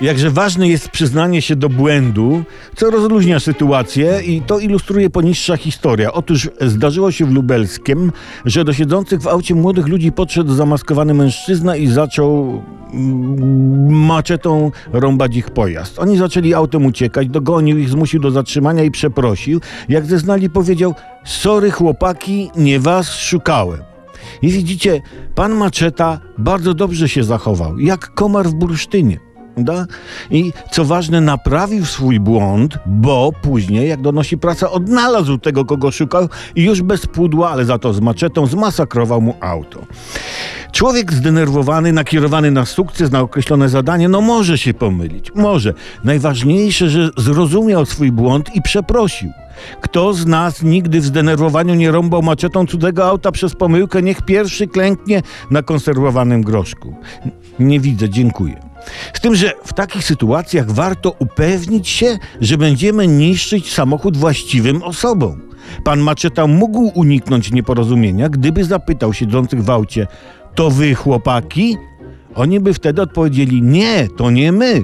Jakże ważne jest przyznanie się do błędu, co rozluźnia sytuację i to ilustruje poniższa historia. Otóż zdarzyło się w Lubelskiem, że do siedzących w aucie młodych ludzi podszedł zamaskowany mężczyzna i zaczął mm, maczetą rąbać ich pojazd. Oni zaczęli autem uciekać, dogonił ich, zmusił do zatrzymania i przeprosił. Jak zeznali, powiedział: Sorry, chłopaki, nie was szukałem. I widzicie, pan Maczeta bardzo dobrze się zachował, jak komar w bursztynie. Da? I co ważne, naprawił swój błąd, bo później, jak donosi prasa, odnalazł tego, kogo szukał i już bez pudła, ale za to z maczetą zmasakrował mu auto. Człowiek zdenerwowany, nakierowany na sukces, na określone zadanie, no może się pomylić. Może. Najważniejsze, że zrozumiał swój błąd i przeprosił. Kto z nas nigdy w zdenerwowaniu nie rąbał maczetą cudzego auta przez pomyłkę, niech pierwszy klęknie na konserwowanym groszku. Nie widzę, dziękuję. Z tym, że w takich sytuacjach warto upewnić się, że będziemy niszczyć samochód właściwym osobom. Pan Maczeta mógł uniknąć nieporozumienia, gdyby zapytał siedzących w aucie: To wy, chłopaki? Oni by wtedy odpowiedzieli: Nie, to nie my.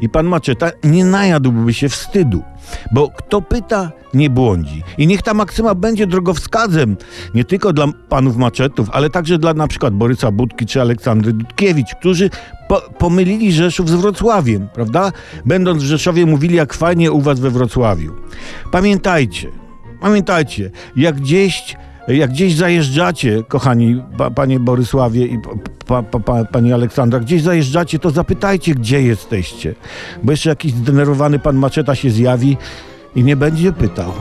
I pan Maczeta nie najadłby się wstydu, bo kto pyta, nie błądzi. I niech ta maksyma będzie drogowskazem nie tylko dla panów Maczetów, ale także dla na przykład Borysa Budki czy Aleksandry Dudkiewicz, którzy po, pomylili Rzeszów z Wrocławiem, prawda? Będąc w Rzeszowie mówili, jak fajnie u was we Wrocławiu. Pamiętajcie, pamiętajcie, jak gdzieś jak gdzieś zajeżdżacie, kochani pa, panie Borysławie i pa, pa, pa, pani Aleksandra, gdzieś zajeżdżacie, to zapytajcie, gdzie jesteście. Bo jeszcze jakiś zdenerwowany pan Maczeta się zjawi i nie będzie pytał.